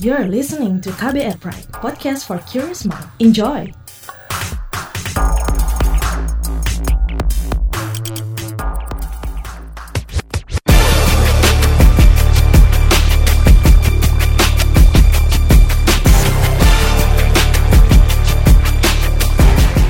You're listening to KBR Pride, podcast for curious mind. Enjoy!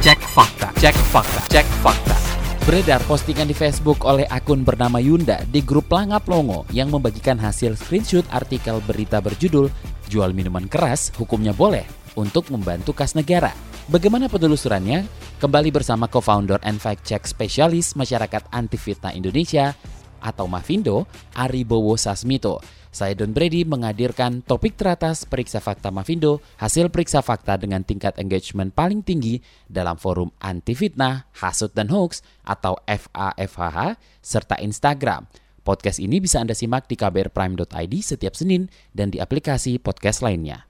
Cek fakta, cek fakta, cek fakta. Beredar postingan di Facebook oleh akun bernama Yunda di grup Langap Longo yang membagikan hasil screenshot artikel berita berjudul Jual minuman keras hukumnya boleh untuk membantu kas negara. Bagaimana penelusurannya? Kembali bersama co-founder and fact check spesialis masyarakat anti fitnah Indonesia atau Mavindo, Ari Bowo Sasmito. Saya Don Brady menghadirkan topik teratas periksa fakta Mavindo, hasil periksa fakta dengan tingkat engagement paling tinggi dalam forum anti fitnah, hasut dan hoax atau FAFHH serta Instagram. Podcast ini bisa Anda simak di kbrprime.id setiap Senin dan di aplikasi podcast lainnya.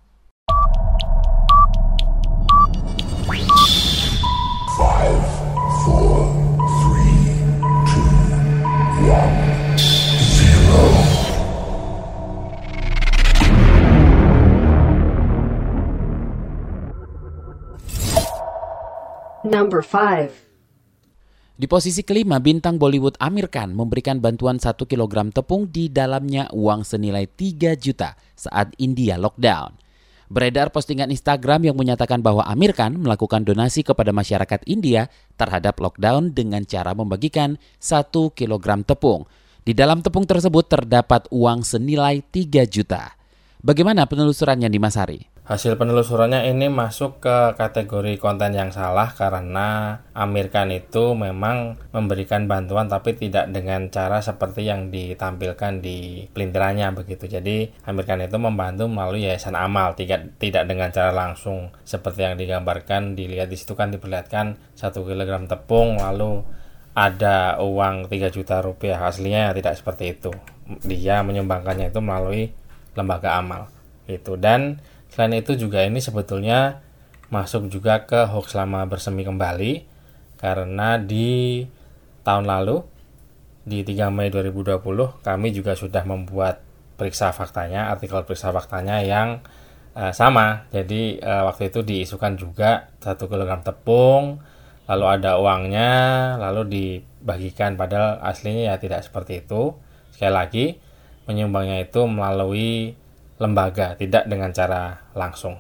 Number 5. Di posisi kelima, bintang Bollywood Amir Khan memberikan bantuan 1 kg tepung di dalamnya uang senilai 3 juta saat India lockdown. Beredar postingan Instagram yang menyatakan bahwa Amir Khan melakukan donasi kepada masyarakat India terhadap lockdown dengan cara membagikan 1 kg tepung. Di dalam tepung tersebut terdapat uang senilai 3 juta. Bagaimana penelusurannya di Masari? Hasil penelusurannya ini masuk ke kategori konten yang salah karena Amir Khan itu memang memberikan bantuan tapi tidak dengan cara seperti yang ditampilkan di pelintirannya begitu. Jadi Amir Khan itu membantu melalui yayasan amal tidak tidak dengan cara langsung seperti yang digambarkan dilihat di situ kan diperlihatkan satu kilogram tepung lalu ada uang 3 juta rupiah aslinya tidak seperti itu. Dia menyumbangkannya itu melalui lembaga amal itu dan Selain itu juga ini sebetulnya masuk juga ke hoax lama bersemi kembali karena di tahun lalu di 3 Mei 2020 kami juga sudah membuat periksa faktanya, artikel periksa faktanya yang uh, sama. Jadi uh, waktu itu diisukan juga satu kilogram tepung, lalu ada uangnya, lalu dibagikan padahal aslinya ya tidak seperti itu. Sekali lagi, menyumbangnya itu melalui lembaga, tidak dengan cara langsung.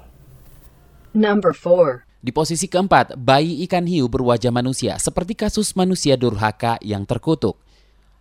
Number 4. Di posisi keempat, bayi ikan hiu berwajah manusia seperti kasus manusia durhaka yang terkutuk.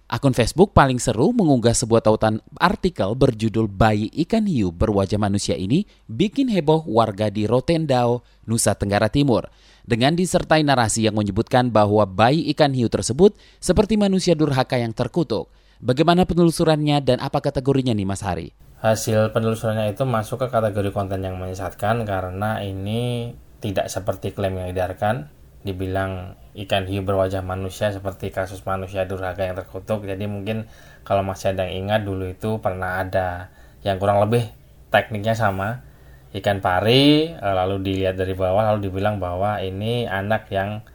Akun Facebook paling seru mengunggah sebuah tautan artikel berjudul Bayi Ikan Hiu Berwajah Manusia ini bikin heboh warga di Rotendao, Nusa Tenggara Timur. Dengan disertai narasi yang menyebutkan bahwa bayi ikan hiu tersebut seperti manusia durhaka yang terkutuk. Bagaimana penelusurannya dan apa kategorinya nih Mas Hari? Hasil penelusurannya itu masuk ke kategori konten yang menyesatkan karena ini tidak seperti klaim yang diedarkan. Dibilang ikan hiu berwajah manusia seperti kasus manusia durhaka yang terkutuk. Jadi mungkin kalau masih ada yang ingat dulu itu pernah ada yang kurang lebih tekniknya sama. Ikan pari eh, lalu dilihat dari bawah lalu dibilang bahwa ini anak yang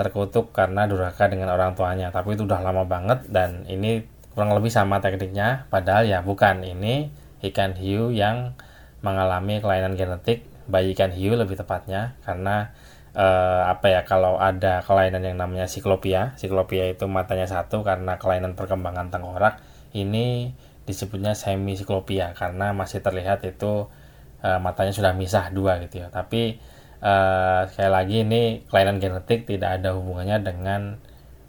terkutuk karena durhaka dengan orang tuanya. Tapi itu udah lama banget dan ini kurang lebih sama tekniknya padahal ya bukan. Ini ikan hiu yang mengalami kelainan genetik bayi ikan hiu lebih tepatnya karena eh, apa ya kalau ada kelainan yang namanya siklopia siklopia itu matanya satu karena kelainan perkembangan tengkorak ini disebutnya semi siklopia karena masih terlihat itu eh, matanya sudah misah dua gitu ya. Tapi eh, sekali lagi ini kelainan genetik tidak ada hubungannya dengan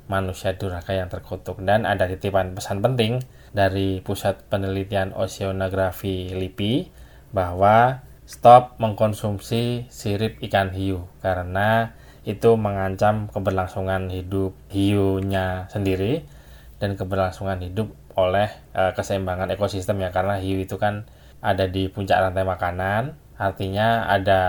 manusia durhaka yang terkutuk. Dan ada titipan pesan penting dari Pusat Penelitian Oceanografi LIPI bahwa stop mengkonsumsi sirip ikan hiu karena itu mengancam keberlangsungan hidup hiunya sendiri dan keberlangsungan hidup oleh e, keseimbangan ekosistem ya karena hiu itu kan ada di puncak rantai makanan artinya ada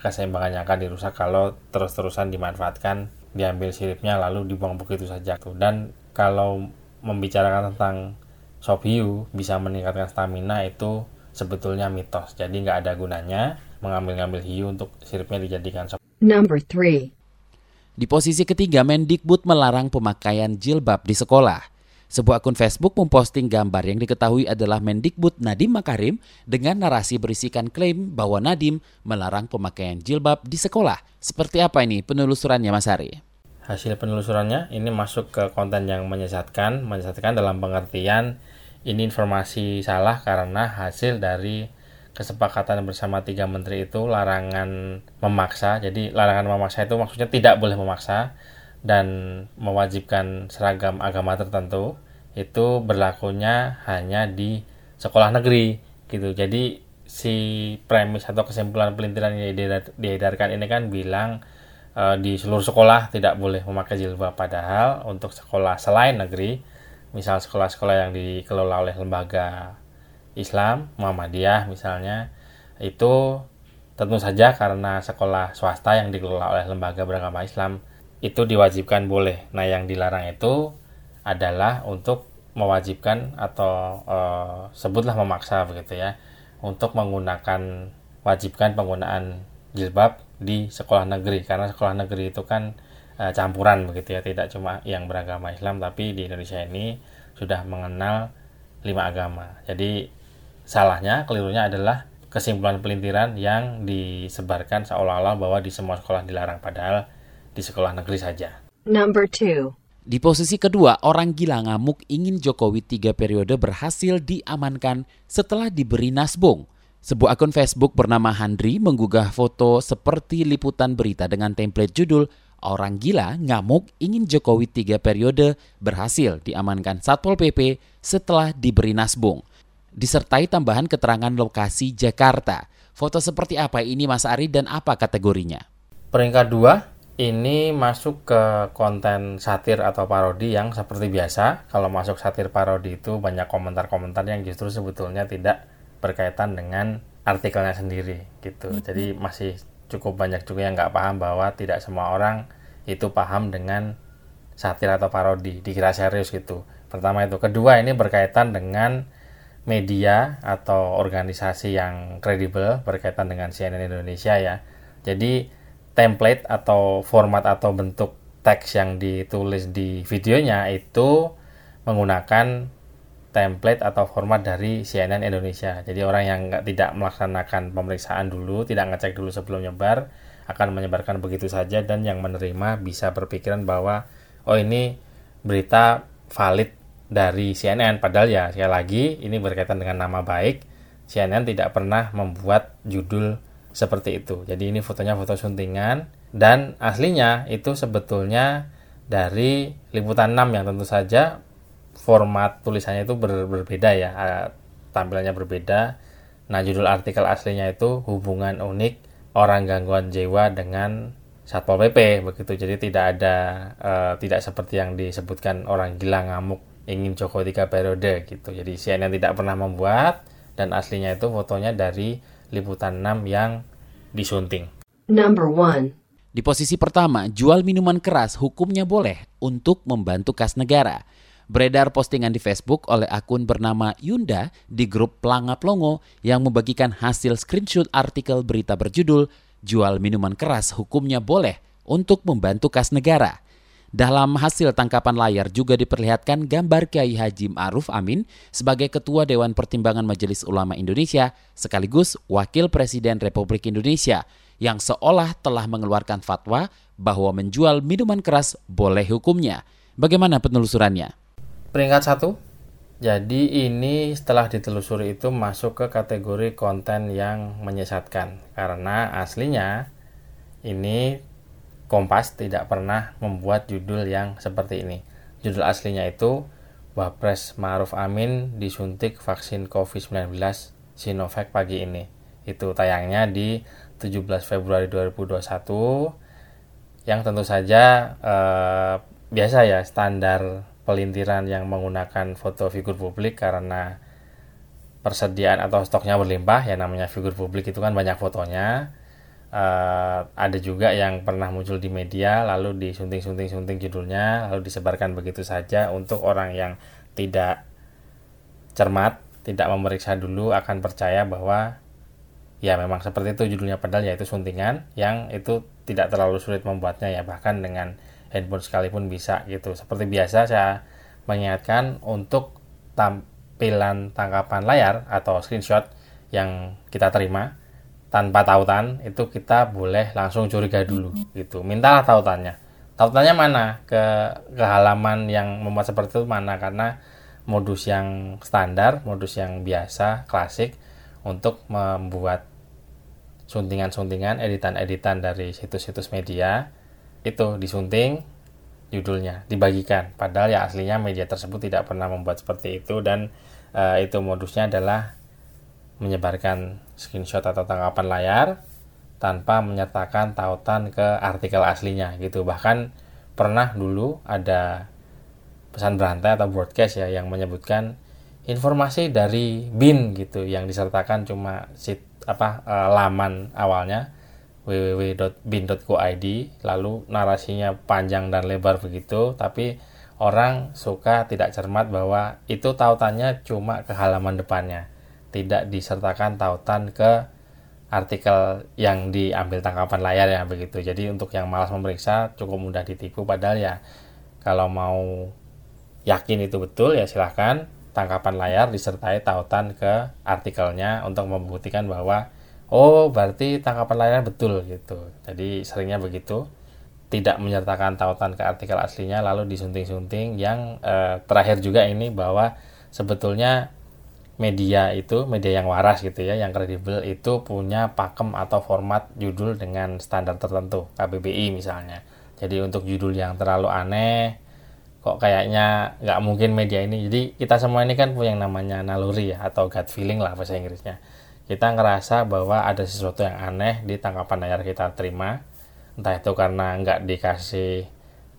keseimbangan yang akan dirusak kalau terus-terusan dimanfaatkan diambil siripnya lalu dibuang begitu saja tuh dan kalau membicarakan tentang sop hiu bisa meningkatkan stamina itu sebetulnya mitos jadi nggak ada gunanya mengambil-ngambil hiu untuk siripnya dijadikan sop Number 3. Di posisi ketiga, Mendikbud melarang pemakaian jilbab di sekolah. sebuah akun Facebook memposting gambar yang diketahui adalah Mendikbud Nadiem Makarim dengan narasi berisikan klaim bahwa Nadiem melarang pemakaian jilbab di sekolah. Seperti apa ini penelusurannya Mas Ari? Hasil penelusurannya ini masuk ke konten yang menyesatkan, menyesatkan dalam pengertian ini informasi salah karena hasil dari kesepakatan bersama tiga menteri itu larangan memaksa. Jadi larangan memaksa itu maksudnya tidak boleh memaksa dan mewajibkan seragam agama tertentu itu berlakunya hanya di sekolah negeri gitu. Jadi si premis atau kesimpulan pelintiran yang diedarkan ini kan bilang e, di seluruh sekolah tidak boleh memakai jilbab padahal untuk sekolah selain negeri misal sekolah-sekolah yang dikelola oleh lembaga Islam Muhammadiyah misalnya itu tentu saja karena sekolah swasta yang dikelola oleh lembaga beragama Islam itu diwajibkan boleh. Nah, yang dilarang itu adalah untuk mewajibkan atau e, sebutlah memaksa begitu ya untuk menggunakan wajibkan penggunaan jilbab di sekolah negeri karena sekolah negeri itu kan e, campuran begitu ya tidak cuma yang beragama Islam tapi di Indonesia ini sudah mengenal lima agama. Jadi salahnya kelirunya adalah kesimpulan pelintiran yang disebarkan seolah-olah bahwa di semua sekolah dilarang padahal di sekolah negeri saja. Number two. Di posisi kedua, orang gila ngamuk ingin Jokowi tiga periode berhasil diamankan setelah diberi nasbung. Sebuah akun Facebook bernama Handri menggugah foto seperti liputan berita dengan template judul Orang gila ngamuk ingin Jokowi tiga periode berhasil diamankan Satpol PP setelah diberi nasbung. Disertai tambahan keterangan lokasi Jakarta. Foto seperti apa ini Mas Ari dan apa kategorinya? Peringkat dua, ini masuk ke konten satir atau parodi yang seperti biasa. Kalau masuk satir parodi itu banyak komentar-komentar yang justru sebetulnya tidak berkaitan dengan artikelnya sendiri gitu. Mm-hmm. Jadi masih cukup banyak juga yang nggak paham bahwa tidak semua orang itu paham dengan satir atau parodi. Dikira serius gitu. Pertama itu. Kedua ini berkaitan dengan media atau organisasi yang kredibel berkaitan dengan CNN Indonesia ya. Jadi template atau format atau bentuk teks yang ditulis di videonya itu menggunakan template atau format dari CNN Indonesia. Jadi orang yang tidak melaksanakan pemeriksaan dulu, tidak ngecek dulu sebelum nyebar, akan menyebarkan begitu saja dan yang menerima bisa berpikiran bahwa oh ini berita valid dari CNN. Padahal ya sekali lagi ini berkaitan dengan nama baik. CNN tidak pernah membuat judul seperti itu. Jadi ini fotonya foto suntingan dan aslinya itu sebetulnya dari liputan 6 yang tentu saja format tulisannya itu ber, berbeda ya, tampilannya berbeda. Nah, judul artikel aslinya itu hubungan unik orang gangguan jiwa dengan Satpol PP begitu. Jadi tidak ada uh, tidak seperti yang disebutkan orang gila ngamuk ingin Jokowi tiga periode gitu. Jadi CNN tidak pernah membuat dan aslinya itu fotonya dari liputan 6 yang disunting. Number one. Di posisi pertama, jual minuman keras hukumnya boleh untuk membantu kas negara. Beredar postingan di Facebook oleh akun bernama Yunda di grup Pelangap Longo yang membagikan hasil screenshot artikel berita berjudul Jual minuman keras hukumnya boleh untuk membantu kas negara. Dalam hasil tangkapan layar juga diperlihatkan gambar Kiai Haji Ma'ruf Amin sebagai Ketua Dewan Pertimbangan Majelis Ulama Indonesia sekaligus Wakil Presiden Republik Indonesia yang seolah telah mengeluarkan fatwa bahwa menjual minuman keras boleh hukumnya. Bagaimana penelusurannya? Peringkat satu, jadi ini setelah ditelusuri itu masuk ke kategori konten yang menyesatkan karena aslinya ini Kompas tidak pernah membuat judul yang seperti ini. Judul aslinya itu Wapres Ma'ruf Amin disuntik vaksin COVID-19 Sinovac pagi ini. Itu tayangnya di 17 Februari 2021 yang tentu saja eh, biasa ya standar pelintiran yang menggunakan foto figur publik karena persediaan atau stoknya berlimpah ya namanya figur publik itu kan banyak fotonya. Uh, ada juga yang pernah muncul di media lalu disunting-sunting-sunting judulnya lalu disebarkan begitu saja untuk orang yang tidak cermat tidak memeriksa dulu akan percaya bahwa ya memang seperti itu judulnya padahal yaitu suntingan yang itu tidak terlalu sulit membuatnya ya bahkan dengan handphone sekalipun bisa gitu. Seperti biasa saya mengingatkan untuk tampilan tangkapan layar atau screenshot yang kita terima tanpa tautan itu kita boleh langsung curiga dulu gitu. Mintalah tautannya. Tautannya mana? Ke ke halaman yang membuat seperti itu mana? Karena modus yang standar modus yang biasa klasik untuk membuat suntingan-suntingan editan-editan dari situs-situs media itu disunting judulnya dibagikan. Padahal ya aslinya media tersebut tidak pernah membuat seperti itu dan uh, itu modusnya adalah menyebarkan screenshot atau tangkapan layar tanpa menyertakan tautan ke artikel aslinya gitu. Bahkan pernah dulu ada pesan berantai atau broadcast ya yang menyebutkan informasi dari bin gitu yang disertakan cuma sit apa uh, laman awalnya www.bin.co.id lalu narasinya panjang dan lebar begitu tapi orang suka tidak cermat bahwa itu tautannya cuma ke halaman depannya. Tidak disertakan tautan ke artikel yang diambil tangkapan layar ya begitu. Jadi untuk yang malas memeriksa cukup mudah ditipu. Padahal ya kalau mau yakin itu betul ya silahkan tangkapan layar disertai tautan ke artikelnya untuk membuktikan bahwa oh berarti tangkapan layar betul gitu. Jadi seringnya begitu. Tidak menyertakan tautan ke artikel aslinya lalu disunting-sunting yang eh, terakhir juga ini bahwa sebetulnya media itu media yang waras gitu ya yang kredibel itu punya pakem atau format judul dengan standar tertentu KBBI misalnya. Jadi untuk judul yang terlalu aneh kok kayaknya nggak mungkin media ini. Jadi kita semua ini kan punya yang namanya naluri ya atau gut feeling lah bahasa Inggrisnya kita ngerasa bahwa ada sesuatu yang aneh di tangkapan layar kita terima. Entah itu karena nggak dikasih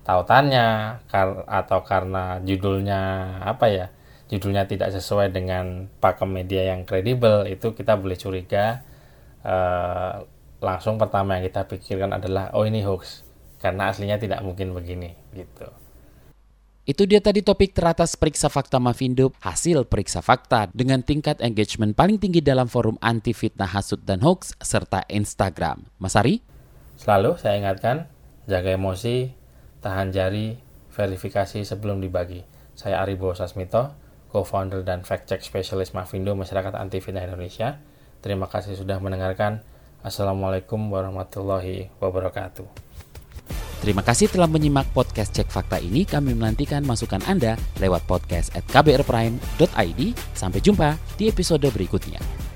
tautannya atau karena judulnya apa ya judulnya tidak sesuai dengan pakem media yang kredibel itu kita boleh curiga. Uh, langsung pertama yang kita pikirkan adalah oh ini hoax. Karena aslinya tidak mungkin begini gitu. Itu dia tadi topik teratas periksa fakta Mavindo, hasil periksa fakta dengan tingkat engagement paling tinggi dalam forum anti fitnah hasut dan hoax serta Instagram. Mas Ari? Selalu saya ingatkan, jaga emosi, tahan jari, verifikasi sebelum dibagi. Saya Ari Sasmito, co-founder dan fact-check specialist Mavindo Masyarakat Anti Fitnah Indonesia. Terima kasih sudah mendengarkan. Assalamualaikum warahmatullahi wabarakatuh. Terima kasih telah menyimak podcast Cek Fakta ini. Kami menantikan masukan Anda lewat podcast at kbrprime.id. Sampai jumpa di episode berikutnya.